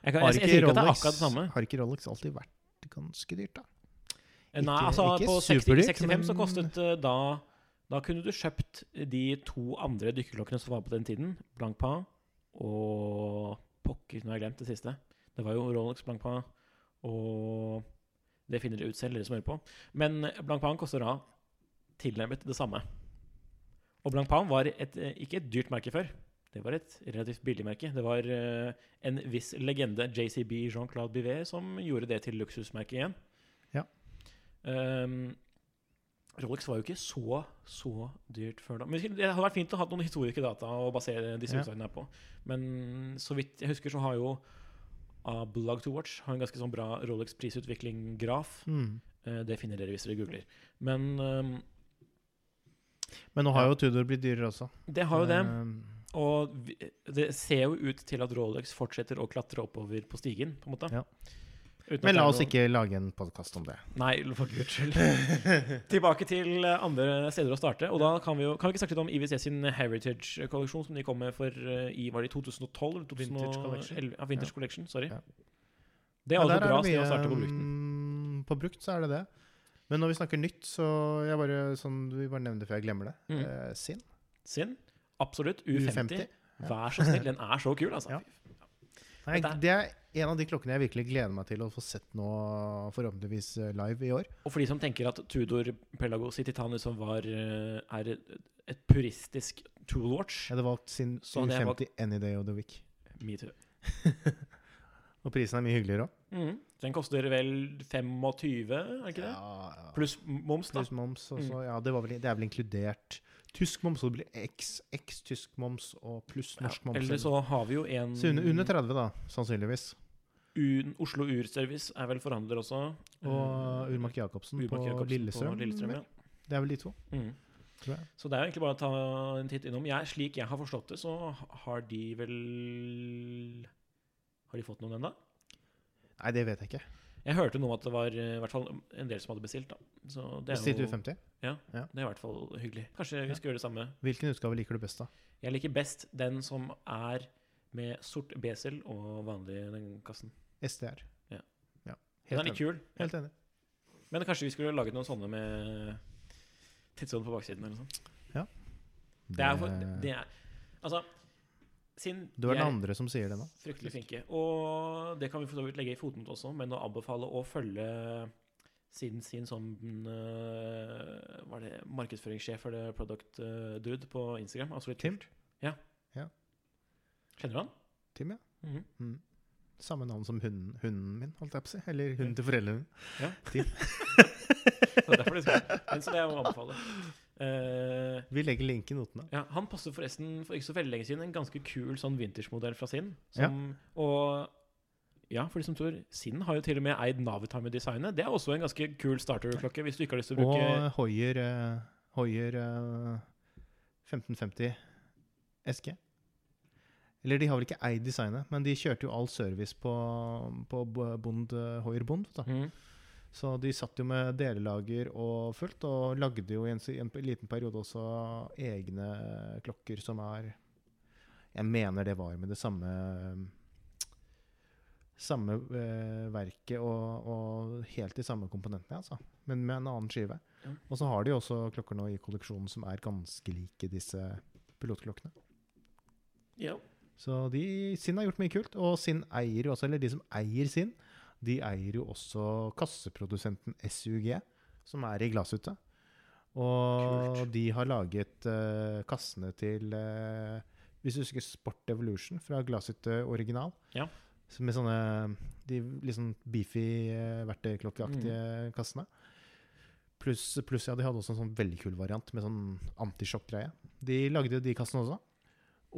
Jeg, kan, jeg, jeg, jeg, sier ikke at det er akkurat det samme. Har ikke Rolex alltid vært ganske dyrt, da? Ikke, Nei, altså på 60, superdyrt, 65 så kostet eh, da Da kunne du kjøpt de to andre dykkerklokkene som var på den tiden. Blancpain og Pokker, nå har jeg glemt det siste. Det var jo Rolex Blancpain og Det finner dere ut selv, dere som hører på. Men Blancpain koster da tilnærmet det samme. Og Blancpain var et, eh, ikke et dyrt merke før. Det var et relativt billig merke. Det var eh, en viss legende, JCB Jean-Claude Bivet, som gjorde det til luksusmerket igjen. Ja. Um, Rolex var jo ikke så så dyrt før da. Men det hadde vært fint å ha noen historiske data å basere disse Ja. utsagnene på. Men så vidt jeg husker, så har jo uh, Blog to Watch har en ganske sånn bra Rolex prisutvikling-graf. Mm. Eh, det finner dere hvis dere googler. Men um, Men nå har Ja. jo Tudor blitt dyrere også. det har jo det. Um, Og vi, det ser jo ut til at Rolex fortsetter å klatre oppover på stigen, på en måte. Ja. Uten men la oss ikke lage en podkast om det. Nei, for guds skyld. Tilbake til andre steder å starte. Og da kan vi jo Kan vi ikke snakke litt om IWC sin Heritage-kolleksjon, som de kom med for eh, i Var det 2012? eller Vintage Collection. 2011? Ja, Vintage Ja. Collection. Sorry. Ja. Det er altså bra sted å starte på brukten. mm, På brukt så er det det. Men når vi snakker nytt, så jeg bare, sånn, vi bare nevner det før jeg glemmer det. Mm. Eh, Sinn. Sin. Absolutt. U50. U50. Ja. Vær så snill. Den er så kul, altså. Ja. Nei, det er en av de klokkene jeg virkelig gleder meg til å få sett nå, forhåpentligvis eh, live i år. Og for de som tenker at Tudor Pelagos i Titanus, som var eh, er et puristisk toolwatch Jeg hadde valgt sin U50 valgt... any day of the week. Me too. Og prisen er mye hyggeligere òg. Mm. Den koster vel 25, er ikke det? Ja, ja. Pluss moms, da. Pluss moms. også, Mm. ja, det, var vel, det er vel inkludert tysk moms, så det blir x, x tysk moms og pluss norsk moms. Eller så har vi jo en Så under, under 30, da, sannsynligvis. Un, Oslo Urservice er vel forhandler også. Og Eh, Urmak Jacobsen på Jacobsen Lillestrøm. På Lillestrøm ja. Det er vel de to, Mm. Så det er jo egentlig bare å ta en titt innom. Jeg, slik jeg har forstått det, så har de vel Har de fått noen ennå? Nei, det vet jeg ikke. Jeg hørte noe om at det var eh, i hvert fall en del som hadde bestilt. da Så det er, Bestilt noe, U50. det er i hvert fall hyggelig. Kanskje Ja. vi skal gjøre det samme. Hvilken utgave liker du best, da? Jeg liker best den som er med sort besel og vanlig den kassen. SDR. Ja. ja. Den er litt enig. kul. Helt enig. Men kanskje vi skulle laget noen sånne med tidsånd på baksiden eller noe sånt. Det er, for, det er Altså, siden Du er den andre som sier det nå. fryktelig flinke, og det kan vi for så vidt legge i fotnot også, men å anbefale å følge siden sin som uh, Var det markedsføringssjef eller Product eh, Dude på Instagram? Altså Tim? Ja. Ja. Kjenner du han? Tim, ja. Mhm. Mm. Samme navn som hunden, hunden min, holdt jeg på å si. Eller hunden til foreldrene mine. Så derfor det skal. Men så det jeg å anbefale. Eh, Vi legger link i notene. ja, han passer forresten for ikke så veldig lenge siden en ganske kul sånn vintage-modell fra Sinn. Som, Og ja, for de som tror Sinn har jo til og med eid Navitime-designet. Det er også en ganske kul starter-klokke, hvis du ikke har lyst til å bruke Og Hoier, uh, Hoier eh, 1550 SG. Eller de har vel ikke eid designet, men de kjørte jo all service på, på Bond, eh, Hoier Bond. da. du. Så de satt jo med delelager og fullt, og lagde jo i en, en liten periode også egne klokker som er Jeg mener det var med det samme samme eh, verket og, og helt de samme komponentene, altså. Men med en annen skive. Ja. Og så har de også klokker nå i kolleksjonen som er ganske like disse pilotklokkene. Ja. Så de, Sinn har gjort mye kult, og Sinn eier jo også, eller de som eier Sinn, de eier jo også kasseprodusenten SUG, som er i Glasshytta. Og Kult. de har laget uh, kassene til uh, Hvis du husker Sport Evolution fra Glasshytte original. Ja. Så Med sånne de liksom beefy uh, verktøyklokkeaktige Mm. kassene. Pluss, plus, ja, de hadde også en sånn veldig kul variant med sånn antisjokk-greie. De lagde de kassene også.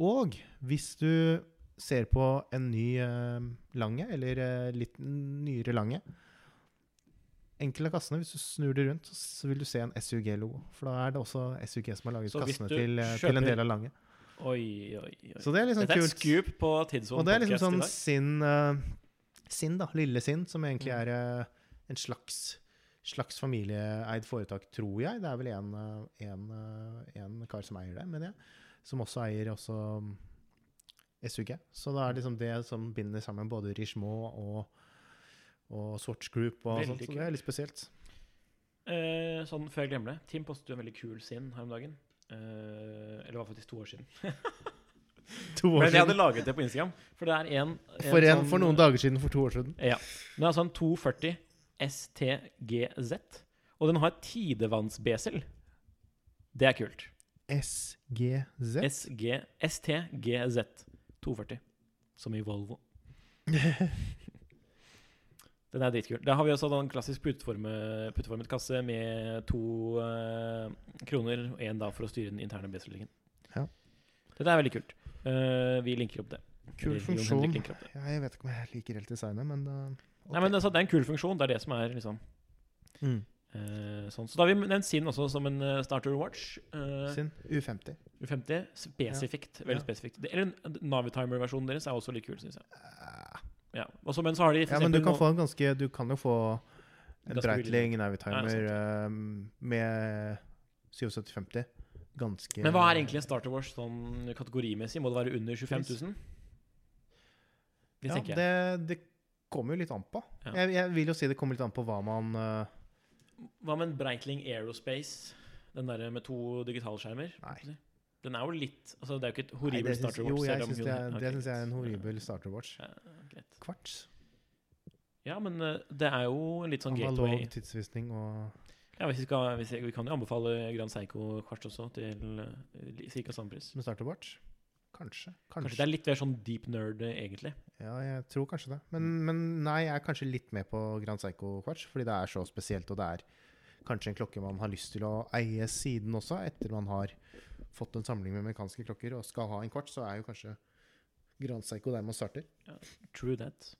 Og hvis du ser på en ny uh, lange, eller uh, litt nyere lange Enkel av kassene, hvis du snur det rundt, så vil du se en SUG-logo. For da er det også SUG som har laget kassene til, eh, til en del av lange. Oi, oi, oi. Så det er liksom Dette er et scoop på Og det er liksom sånn sinn, sin uh, da. Lille Sin, som egentlig Mm. er en slags slags familieeid foretak, tror jeg. Det er vel en, en, en kar som eier det, mener jeg. Som også eier også SUG. Så det er liksom det som binder sammen både Richemont og, og Swatch Group. og sånt, så det er litt spesielt. Eh, sånn før jeg glemmer det. Tim postet jo en veldig kul sin her om dagen. Eh, eller det var faktisk to år siden. To år Men jeg hadde laget det på Instagram. For det er en, For, en, sånn- for noen dager siden, for to år siden. Ja. Det er altså en 240 STGZ. Og den har tidevannsbesel. Det er kult. SGZ. STGZ 240. Som i Volvo. Den er dritkul. Da har vi også en klassisk putteformet kasse med to uh, kroner og én for å styre den interne beselringen. Ja. Dette er veldig kult. Uh, vi linker opp det. Kul funksjon. Det. Ja, jeg vet ikke om jeg liker helt designet, men uh, Nei, men altså, Det er en kul funksjon. Det er det som er liksom mm. Eh, sånn. Så da har vi nevnt Sin også som en eh, starter watch. Uh, Sin U50. U50 spesifikt. Veldig Ja. spesifikt. Det, eller en Navitimer-versjonen deres er også litt kul, syns jeg. Eh, Ja. Også, men så har de for Ja, men du kan få en ganske Du kan jo få en Breitling. Navitimer Ja, eh, med 7750. Ganske Men hva er egentlig en starter watch sånn kategorimessig? Må det være under 25 000? Det Ja, det, det kommer jo litt an på. Ja. Jeg, jeg vil jo si det kommer litt an på hva man Hva med en Breitling Aerospace? Den derre med to digitalskjermer? Nei. Den er jo litt altså Det er jo ikke et Nei, det syns- starter watch. Jo, jeg synes det, er- det syns jeg er en horribel horribel starterwatch. Ja. Kvarts. Ja, men eh, det er jo en litt sånn Analog gateway. tidsvisning og Ja, hvis vi, skal, hvis jeg, vi kan jo anbefale Grand Seiko Kvarts også, til uh, ca. samme pris. med starterwatch. Kanskje. Kanskje Kanskje. det er litt mer sånn deep nerd, egentlig. Ja, jeg tror kanskje det. Men, men nei, jeg er kanskje litt med på Grand Psycho Quatch, fordi det er så spesielt, og det er kanskje en klokke man har lyst til å eie siden også, etter man har fått en samling med amerikanske klokker og skal ha en kvarts, så er jo kanskje Grand Psycho der man starter. True that.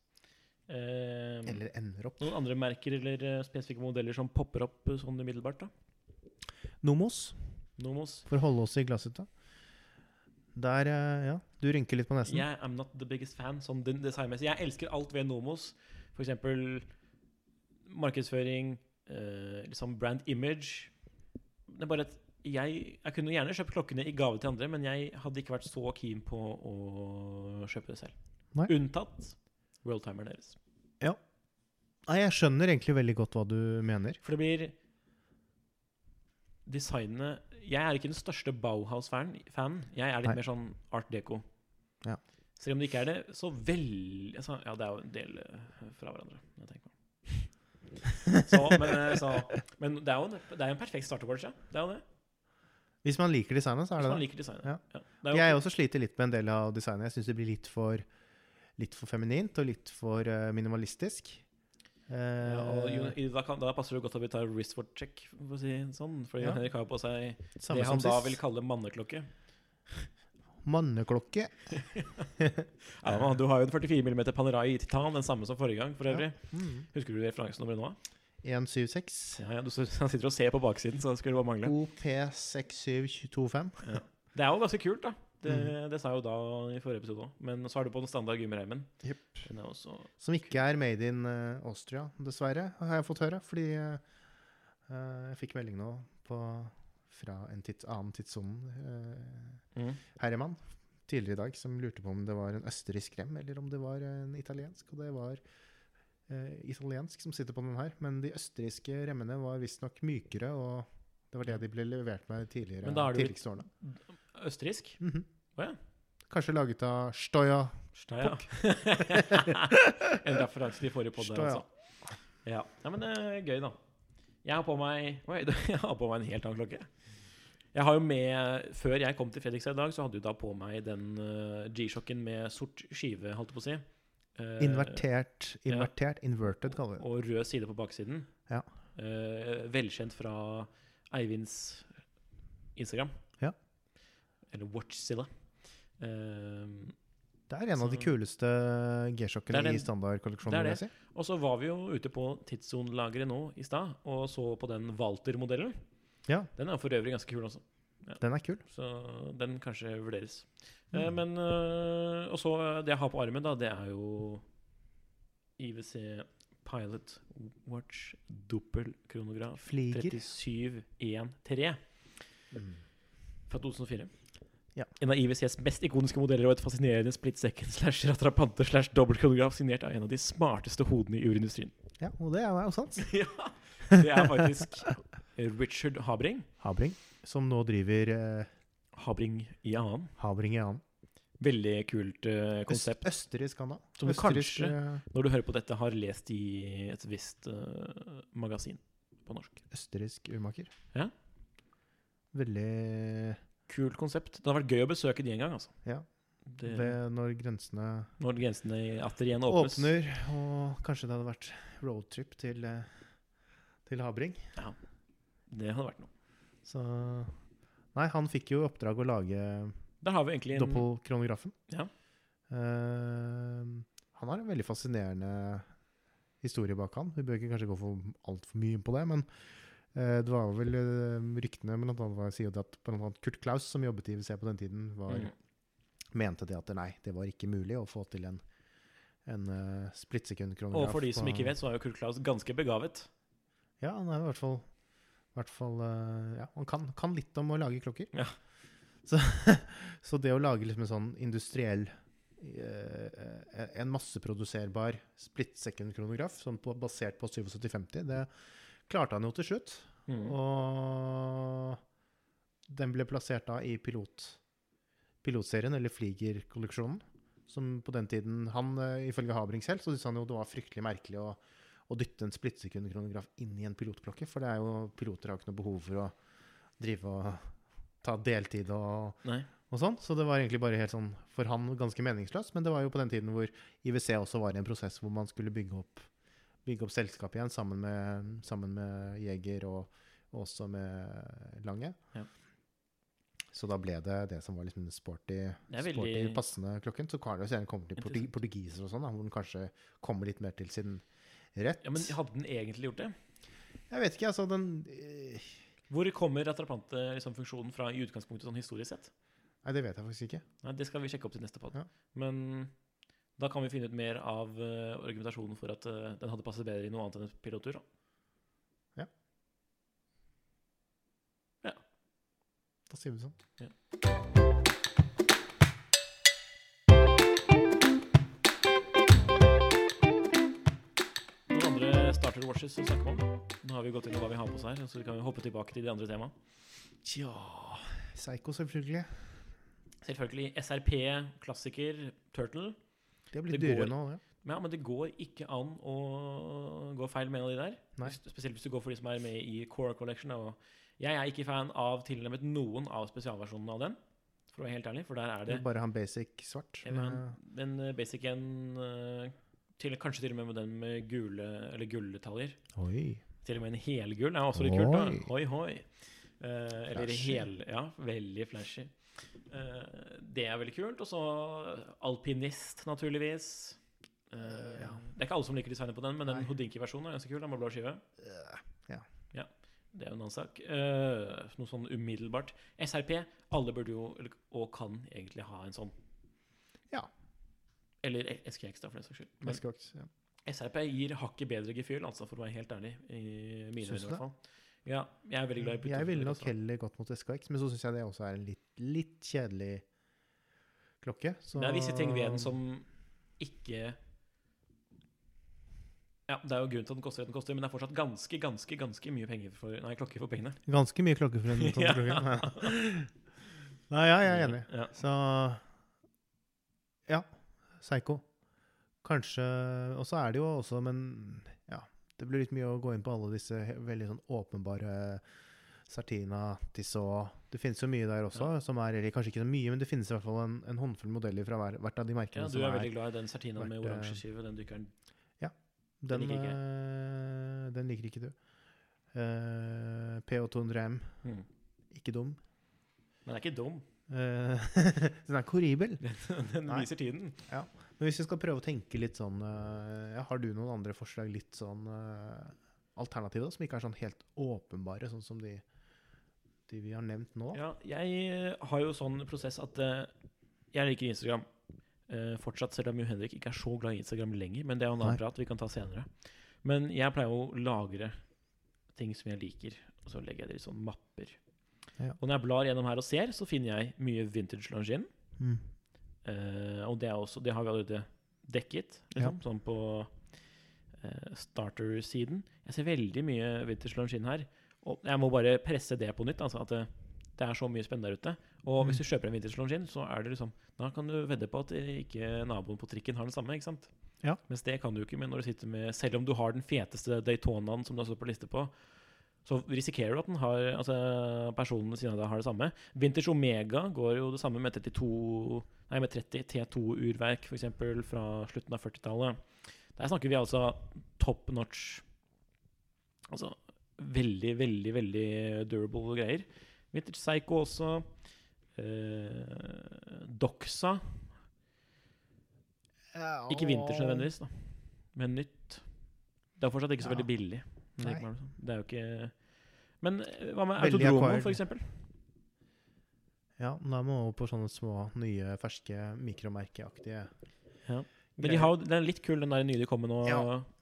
Eh, Eller ender opp. noen andre merker eller eh, spesifikke modeller som popper opp eh, sånn umiddelbart? da? Nomos, Nomos? for å holde oss i glasshytta. Der, eh, ja. Du rynker litt på nesen. Jeg I'm not the biggest fan sånn designmessig. Jeg elsker alt ved Nomos. Eksempel markedsføring, eh, liksom brand image. Det er bare at jeg, jeg kunne gjerne kjøpt klokkene i gave til andre, men jeg hadde ikke vært så keen på å kjøpe det selv. Nei. Unntatt worldtimeren deres. Nei, jeg skjønner egentlig veldig godt hva du mener. For det blir Designet Jeg er ikke den største Bauhaus-fanen. fan. Jeg er litt Nei. mer sånn art deco. Ja. Selv om det ikke er det, så veldig altså, Ja, det er jo en del eh, fra hverandre. Jeg tenker på. så, men, eh, så, men det er jo en, det er en perfekt starterboard. Ja. Det er jo det. Hvis man liker designet, så er Hvis det man liker designet. Ja. Ja. Det er Jeg også sliter litt med en del av designet. Jeg syns det blir litt for, litt for feminint og litt for eh, minimalistisk. Eh, ja, og, i- da, kan, da passer det godt at vi tar wristwatch check, for å si sånn. Fordi Ja. Henrik har jo på seg samme det han da vil kalle manneklokke. Manneklokke. Ja, man, du har jo en 44 mm Panerai i titan, den samme som forrige gang. for øvrig. Mm. Husker du referansenummeret nå? 176. Ja, ja, du han sitter og ser på baksiden, så det skulle bare mangle. OP6725. Det er jo ganske kult, da. Det, Mm. det sa jeg jo da i forrige episode òg. Men så er du på den standard gymreimen. Yep. Den også Som ikke er made in eh, Austria, dessverre, har jeg fått høre. Fordi eh, jeg fikk melding nå på, fra en titt, annen tidssone, uh, mm. herremann, tidligere i dag, som lurte på om det var en østerriksk rem, eller om det var en italiensk. Og det var uh, italiensk som sitter på den her. Men de østerrikske remmene var visstnok mykere, og det var det de ble levert med tidligere. Men da er det tidligste årene. Østerriksk? Mm -hmm. oh, ja. Kanskje laget av Stoja. Stoja. en referanse til forrige podd altså. Ja. ja, men det er gøy, da. Jeg har på meg Oi, jeg har på meg en helt annen klokke. Jeg har jo med, Før jeg kom til Fredrikstad i dag, så hadde du da på meg den uh, G-sjokken med sort skive, holdt jeg på å si. Uh, Invertert, invertert, inverted kaller vi det. Og rød side på baksiden. Ja. Uh, velkjent fra Eivinds Instagram. Ja. Eller Watchzilla. Eh, Det er en av de kuleste G-sjokkene i standardkolleksjonen. det er det og så var vi jo ute på tidssonelageret nå i stad og så på den Walter-modellen. Ja, Den er for øvrig ganske kul også, den er kul. så den kanskje vurderes. Eh, Mm. men eh, Og så eh, det jeg har på armen, da, det er jo IWC Pilot Watch Doppel kronograf Fliger. 3713 fra 2004. Ja. En av IWCs mest ikoniske modeller og et fascinerende split second slash ratrapante slash dobbeltkronograf signert av en av de smarteste hodene i urindustrien. Ja, og det er jo sant. ja, det er faktisk Richard Habring. Habring, som nå driver eh, Habring i annen. Habring i annen. Veldig kult eh, Øst, konsept. østerriksk han da. Som du Østerriksk, kanskje- eh, Når du hører på dette, har lest i et visst eh, magasin på norsk. østerriksk urmaker. Ja. Veldig Kult konsept. Det hadde vært gøy å besøke de en gang. altså. Ja. Det, det når grensene når grensene atter igjen åpnes. åpner, og kanskje det hadde vært roadtrip til, eh, til Habring. Det hadde vært noe. Så Nei, han fikk jo i oppdrag å lage Der har vi egentlig en doppelkronografen. Ja. Uh, han har en veldig fascinerende historie bak han. Vi bør ikke kanskje gå for altfor mye inn på det, men det var vel eh, ryktene blant annet var, sier at blant annet Kurt Klaus, som jobbet i IWC på den tiden, var, Mm. mente det at nei, det var ikke mulig å få til en, en uh, splittsekundkronograf. Og for de som ikke vet, så er jo Kurt Klaus ganske begavet. Ja, han er i hvert fall, i hvert fall uh, ja, Han kan, kan litt om å lage klokker. Ja. Så, så det å lage liksom en sånn industriell uh, En masseproduserbar split second-kronograf sånn på, basert på 7750, det klarte han jo til slutt. Mm. Og den ble plassert da i pilot pilotserien, eller Flieger-kolleksjonen. Som på den tiden Han, eh, ifølge Habring selv, så syntes han jo det var fryktelig merkelig å, å dytte en splittsekundkronograf inn i en pilotklokke. For det er jo, piloter har ikke noe behov for å drive og ta deltid og, og sånn. Så det var egentlig bare helt sånn for han ganske meningsløst. Men det var jo på den tiden hvor IWC også var i en prosess hvor man skulle bygge opp, bygge opp selskapet igjen sammen med, sammen med Jeger og, og også med Lange. Ja. Så da ble det det som var liksom sporty, er sporty passende klokken. Så Carlos gjerne kommer til portug portugiser og sånn, hvor den kanskje kommer litt mer til sin rett. Ja, Men hadde den egentlig gjort det? Jeg vet ikke, altså den Hvor kommer atrapante liksom, fra i utgangspunktet sånn historisk sett? Nei, det vet jeg faktisk ikke. Nei, Det skal vi sjekke opp til neste pod. Ja. Men da kan vi finne ut mer av uh, argumentasjonen for at uh, den hadde passet bedre i noe annet enn et pilottur. Da. Ja. Ja. Da sier vi sånn. Noen andre starter watches å snakke om? Nå har vi gått inn på hva vi har på oss her, så vi kan hoppe tilbake til de andre temaene. Tja Psycho, selvfølgelig. Selvfølgelig SRP, klassiker, Turtle. Det blir dyrere nå, ja. Ja, men det går ikke an å gå feil med en av de der. Nei. Spesielt hvis du går for de som er med i Core Collection. Jeg er ikke fan av tilnærmet noen av spesialversjonene av den, for å være helt ærlig. For der er Det det bare han basic svart. Jeg vil ha med- en, en basic en eh, til, Kanskje til og med med den med gule eller gulldetaljer. Til og med en helgull er også litt kult. da Oi. oi. Eh, eller hel... Ja, veldig flashy. Eh, det er veldig kult. Og så alpinist, naturligvis. Eh, Ja. Det er ikke alle som liker designet på den, men den Nei. Houdinki-versjonen er ganske kul. Den med blå skive. Ja. ja. Det er jo en annen sak. Eh, noe sånn umiddelbart. SRP. Alle burde jo, og kan, egentlig ha en sånn. Ja. Eller SKX, da, for den saks skyld. Men SKX, ja. SRP gir hakket bedre gefühl, altså, for å være helt ærlig. I mine øyne, i hvert fall. Ja, jeg er veldig glad i Mm, Jeg ville nok heller gått mot SKX, men så syns jeg det også er en litt, litt kjedelig klokke. Så Det er visse ting ved den som ikke Ja, det er jo grunnen til at den koster det den koster, men det er fortsatt ganske, ganske ganske mye penger for Nei, klokker for pengene. Ganske mye klokke for en sånn Ja. klokke. Nei, ja, jeg er enig. Ja. Så ja, Psycho. Kanskje Og så er det jo også, men ja Det blir litt mye å gå inn på alle disse veldig sånn åpenbare Sartina, Tissot Det finnes jo mye der også, som er eller kanskje ikke så mye, men det finnes i hvert fall en, en håndfull modeller fra hver, hvert av de merkene ja, du er er veldig glad i den Sartina med vært, eh, oransje skive. Den dykkeren. Den, liker ikke eh, den liker ikke du. Uh, PO200M, Mm. ikke dum. Men den er ikke dum. Eh, den er korribel. den Nei. viser tiden. Men hvis vi skal prøve å tenke litt sånn eh, ja, Har du noen andre forslag litt sånn uh, alternative, som ikke er sånn helt åpenbare, sånn som de, de vi har nevnt nå? Ja, jeg eh, har jo sånn prosess at eh, jeg liker Instagram. Uh, fortsatt, selv om Jo Henrik ikke er så glad i Instagram lenger. Men det er jo en annen prat vi kan ta senere. Men jeg pleier å lagre ting som jeg liker, og så legger jeg det i sånne mapper. Ja. Og når jeg blar gjennom her og ser, så finner jeg mye vintage longin. Mm. Uh, og det, er også, det har vi allerede dekket, liksom, sånn på uh, starter-siden. Jeg ser veldig mye vintage longin her. Og jeg må bare presse det på nytt. Altså at det, det er så mye spennende der ute. Og Mm. hvis du kjøper en vintage longin, så er det liksom Da kan du vedde på at ikke naboen på trikken har den samme. ikke sant? Ja. Mens det kan du ikke med når du sitter med Selv om du har den feteste Daytonaen som du har stått på liste på, så risikerer du at den har, altså personen ved siden av deg har det samme. Vintage Omega går jo det samme med 32 Nei, med 30 T2-urverk, f.eks. fra slutten av 40-tallet. Der snakker vi altså top notch Altså veldig, veldig, veldig durable greier. Vintage Psycho også. Eh, Doxa. Ikke vintage nødvendigvis, da. men nytt. Det er fortsatt ikke så veldig billig. Det, Nei. sånn. det er jo ikke Men eh, hva med Veldig Autodromo, acquired. for eksempel? Ja, da må vi over på sånne små, nye, ferske, mikromerkeaktige ja. Men de har, den er litt kul, den der de kom med nå. Ja,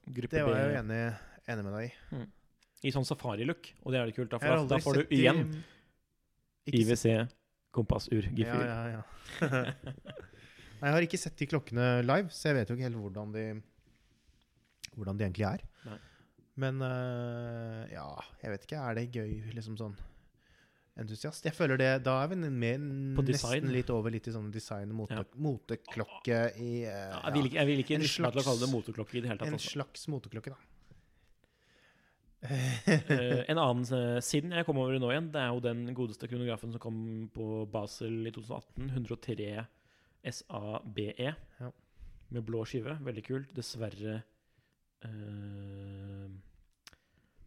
Det var jeg jo enig, enig med deg i. I sånn safari-look. Og det er det kult, da, for da, får du igjen sett- IWC, kompassur, Ja, ja, ja. Nei, jeg har ikke sett de klokkene live, så jeg vet jo ikke helt hvordan de Hvordan de egentlig er. Nei. Men øh, ja, jeg vet ikke. Er det gøy, liksom sånn entusiast. Jeg føler det, Da er vi mer, nesten litt over litt i sånne design- og Ja. moteklokke i eh, Ja, jeg vil ikke, jeg vil ikke En slags, til å kalle det moteklokke i det hele tatt. En også. slags moteklokke, da. Eh, en annen siden jeg kom over nå igjen, det er jo den godeste kronografen som kom på Basel i 2018. 103 SABE. Ja. E, Med blå skive. Veldig kult. Dessverre eh,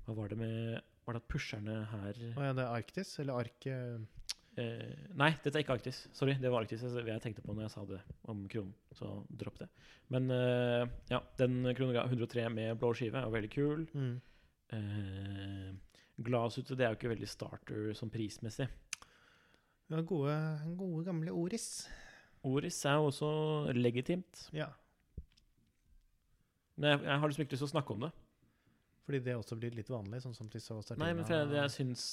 Hva var det med Var det at pusherne her Å ja, det er Arktis? Eller Ark... eh, eh, Nei, dette er ikke Arktis. Sorry, det var Arktis jeg, jeg tenkte på når jeg sa det om kronen. Så dropp det. Men eh, ja, den kronografen 103 med blå skive er veldig kul. Mm. Eh, Gladsute det er jo ikke veldig starter sånn prismessig. Ja, gode, gode gamle Oris. Oris er jo også legitimt. Ja. Men jeg, jeg har liksom ikke lyst til å snakke om det. Fordi det også blir litt vanlig, sånn som Tissa. Nei, men for jeg, jeg syns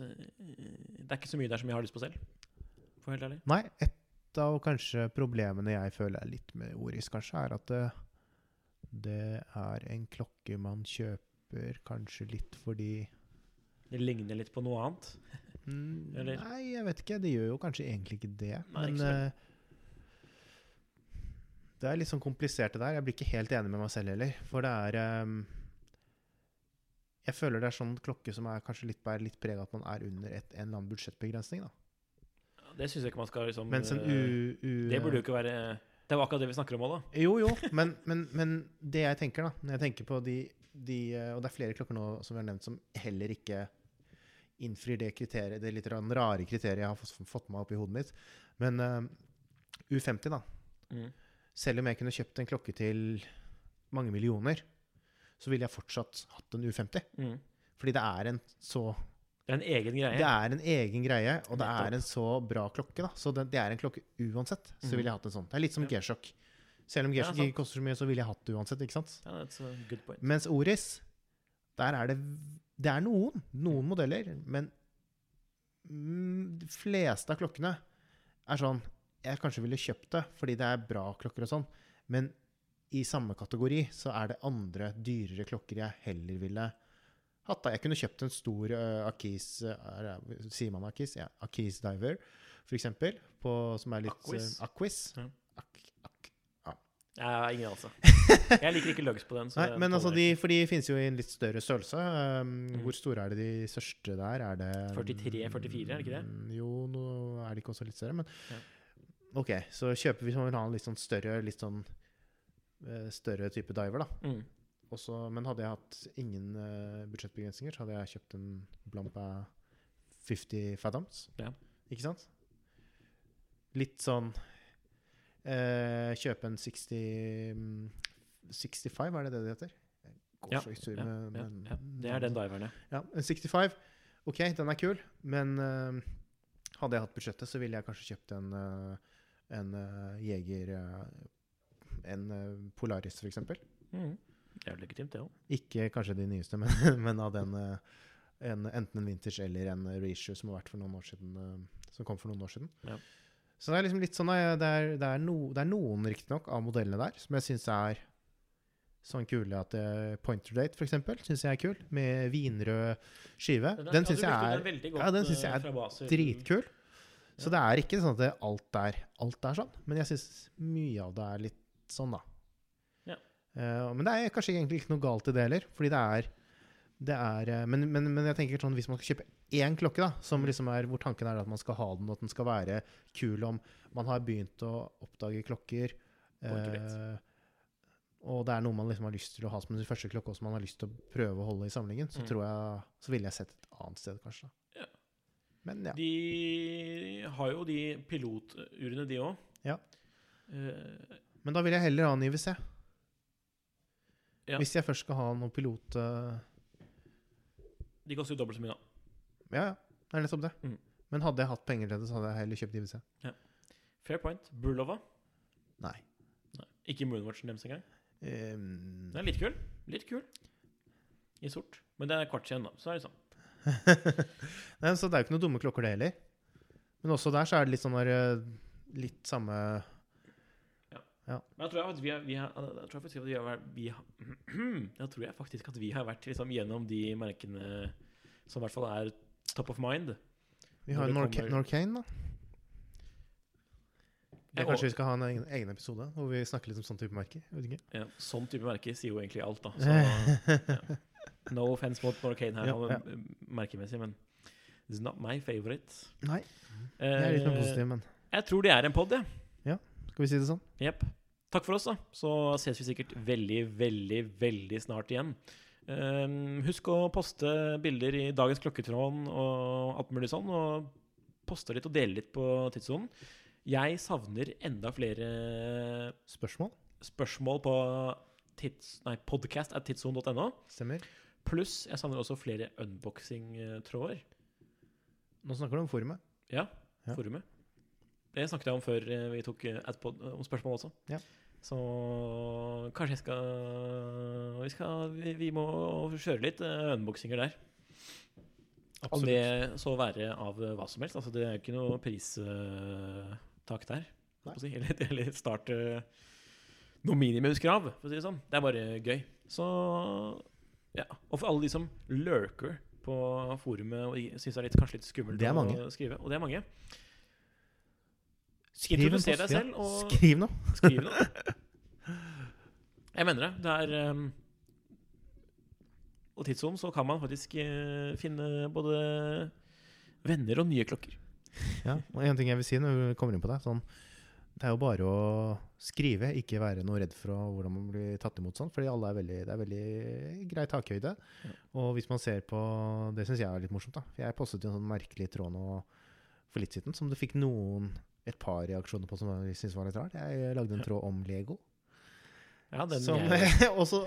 eh, Det er ikke så mye der som jeg har lyst på selv. For helt ærlig. Nei, et av kanskje problemene jeg føler er litt med Oris, kanskje, er at det, det er en klokke man kjøper kanskje litt fordi Det ligner litt på noe annet. mm, Eller? Nei, jeg vet ikke. Det gjør jo kanskje egentlig ikke det. Nei, men ikke eh, det er litt sånn komplisert det der. Jeg blir ikke helt enig med meg selv heller. For det er ehm, Jeg føler det er sånn klokke som er kanskje litt, litt preg av at man er under et, en eller annen budsjettbegrensning. da. Det syns jeg ikke man skal liksom Mens en eh, u... u Det burde jo ikke være Det jo akkurat det vi snakker om òg, da. Jo, jo, men, men, men det jeg tenker, da Når jeg tenker på de, de eh, Og det er flere klokker nå som vi har nevnt, som heller ikke innfrir det kriteriet, det litt rare kriteriet jeg har fått, fått meg opp i hodet mitt. Men uh, U50, da. Mm. Selv om jeg kunne kjøpt en klokke til mange millioner, så ville jeg fortsatt hatt en U50. Mm. Fordi det er en så Det er en egen greie. Det er en egen greie, og det Nettopp. er en så bra klokke, da. Så det, det er en klokke uansett. Så Mhm. ville jeg hatt en sånn. Det er litt som Ja. G-sjokk. Selv om G-sjokk ja, ikke koster så mye, så ville jeg hatt det uansett, ikke sant? Ja, that's a good point. Mens Oris, der er det Det er noen, noen modeller, men mm, de fleste av klokkene er sånn Jeg kanskje ville kjøpt det fordi det er bra klokker og sånn, men i samme kategori så er det andre, dyrere klokker jeg heller ville hatt. da. Jeg kunne kjøpt en stor uh, Akis uh, er Sier man Akis? Ja, Akis Diver, på, som er litt Aquis. uh, Aquis. Mm. Ak, ak, Jeg har ingen anelse. Jeg liker ikke lugs på den. Så Nei, men altså, de, for de finnes jo i en litt større størrelse. Um, mm. Hvor store er det de største der? Er det 43-44, er det ikke det? Mm, Jo, nå er de ikke også litt større, men Ja. OK, så kjøper vi sånn en litt sånn større, litt sånn større type diver, da. Mm. Også, men hadde jeg hatt ingen uh, budsjettbegrensninger, så hadde jeg kjøpt en Blampa 50 Fathoms. Ja. Ikke sant? Litt sånn uh, Kjøpe en 60 mm, 65, er det det det heter? Jeg går Ja, så i sur ja, med, ja, ja. Det er den diveren, ja. en 65. OK, den er kul, men uh, hadde jeg hatt budsjettet, så ville jeg kanskje kjøpt en, eh, en eh, Jeger eh, En uh, Polaris, f.eks. Mm. Det er jo legitimt, det òg. Ikke kanskje de nyeste, men, men av den eh, en, enten en vintage eller en reissue som eh, som kom for noen år siden. Ja. Så det er liksom litt sånn eh, Det er, det er, no, det er noen riktignok av modellene der som jeg syns er sånn kule at Pointer Date, eksempel, syns jeg er kul. Med vinrød skive. Den syns jeg er ja, den synes jeg er dritkul. Så det er ikke sånn at det, alt, er, alt er sånn, men jeg syns mye av det er litt sånn, da. Ja. Uh, men det er kanskje egentlig ikke noe galt i det heller, fordi det er, det er eh, men, men, men jeg tenker sånn, hvis man skal kjøpe én klokke, da, som Mm. liksom er, hvor tanken er at man skal ha den, og at den skal være kul om man har begynt å oppdage klokker uh, og det er noe man liksom har lyst til å ha som sin første klokke, og som man har lyst til å prøve å holde i samlingen, så Mm. tror jeg Så ville jeg sett et annet sted, kanskje. da. Ja. Men ja. De har jo de piloturene, de òg. Ja. Men da vil jeg heller ha en IWC. Ja. Hvis jeg først skal ha noen pilot eh, de koster jo dobbelt så mye, da. Ja, ja. Det er nettopp det. Mm. Men hadde jeg hatt penger til det, så hadde jeg heller kjøpt IWC. Fair point. Bulova? Nei. Nei. Ikke Moonwatchen deres engang. Um, Den er litt kul. Litt kul. I sort. Men det er kvart igjen, da. Så er det sånn. Nei, så det er jo ikke noen dumme klokker, det heller. Men også der så er det litt sånn der eh, Litt samme Men jeg tror, at vi har, vi har, jeg tror faktisk at vi har vært vi har, Jeg tror jeg faktisk at vi har vært liksom, gjennom de merkene som i hvert fall er top of mind. Vi har det Norcane, da. Det Ja, kanskje vi skal ha en egen, egen episode hvor vi snakker litt om sånn type merker. Ja, sånn type merke sier jo egentlig alt, da. Så, ja. No offense mot Norcane her, Ja, ja. eh, merkemessig, men it's not my favorite. Nei, jeg er litt mer Eh, positiv, men Jeg tror det er en pod, jeg. skal vi si det sånn? Jepp. Takk for oss, da. Så ses vi sikkert veldig, veldig, veldig snart igjen. Ehm, husk å poste bilder i dagens klokketråd og alt mulig sånn. Og poste litt og dele litt på tidssonen. Jeg savner enda flere Spørsmål? spørsmål på tids, nei, podcast at tidssonen.no. Stemmer. Pluss jeg savner også flere unboxing-tråder. Nå snakker du om forumet. Ja, Ja. forumet. Det snakket jeg om før eh, vi tok eh, adpod, om spørsmål også. Ja. Så kanskje jeg skal Vi, skal, vi, vi må kjøre litt unboxinger der. Om det så være av eh, hva som helst. Altså, det er ikke noe pristak der. Si. Eller, eller start eh, noe minimumskrav, for å si det sånn. Det er bare gøy. Så ja. Og for alle de som lurker på forumet og syns det er litt, kanskje litt skummelt å skrive, og det er mange, Skriv en post, ja. selv og- Skriv noe. skriv noe. Jeg mener det. Det er um, Og tidsom så kan man faktisk uh, finne både venner og nye klokker. Ja, og en ting jeg vil si når vi kommer inn på det, sånn, det er jo bare å skrive, ikke være noe redd for å- hvordan man blir tatt imot sånn, fordi alle er veldig, det er veldig grei takhøyde. Ja. Og hvis man ser på, det synes jeg er litt morsomt da, for jeg postet jo en sånn merkelig tråd nå for litt siden, som det fikk noen, et par reaksjoner på som jeg synes var litt rart. Jeg lagde en tråd om Lego. Ja, den Som, også,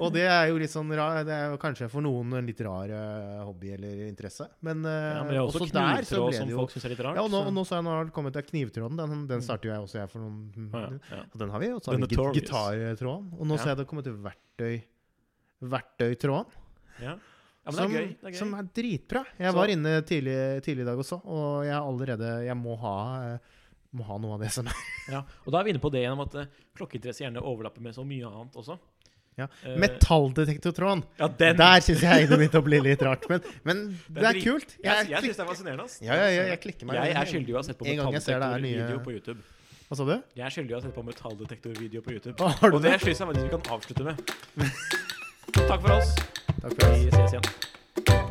og det er jo litt sånn rar, det er jo kanskje for noen en litt rar eh, hobby eller interesse, men, eh, ja, men det er også også der så ble som det jo folk synes er litt rart. ja, og nå, og nå så jeg nå har det kommet til knivtråden. Den, den starter jo jeg også jeg for noen ja, ja. Og den har vi. Og så har vi git- gitartråden. Og nå Ja. ser jeg det kommet til verktøy Verktøytråden. Ja. ja, men det som, er gøy. Det er gøy. som er dritbra. Jeg Så- var inne tidlig, tidlig i dag også, og jeg er allerede Jeg må ha, eh, må ha noe av det som er Ja, og da er vi inne på det gjennom at eh, klokkeinteresse gjerne overlapper med så mye annet også. Ja. Eh, Metalldetektortråden! ja! Der syns jeg det begynte å bli litt rart. Men, men det er kult. Jeg, jeg, jeg syns det er fascinerende. ass. ja, ja, ja, jeg klikker meg Jeg er skyldig i å ha sett på metalldetektorvideo på YouTube. Hva sa du? Jeg er skyldig i å ha sett på metalldetektorvideo på YouTube. Du Og det det? syns jeg faktisk vi kan avslutte med. Takk for oss. Takk for oss. Vi ses igjen.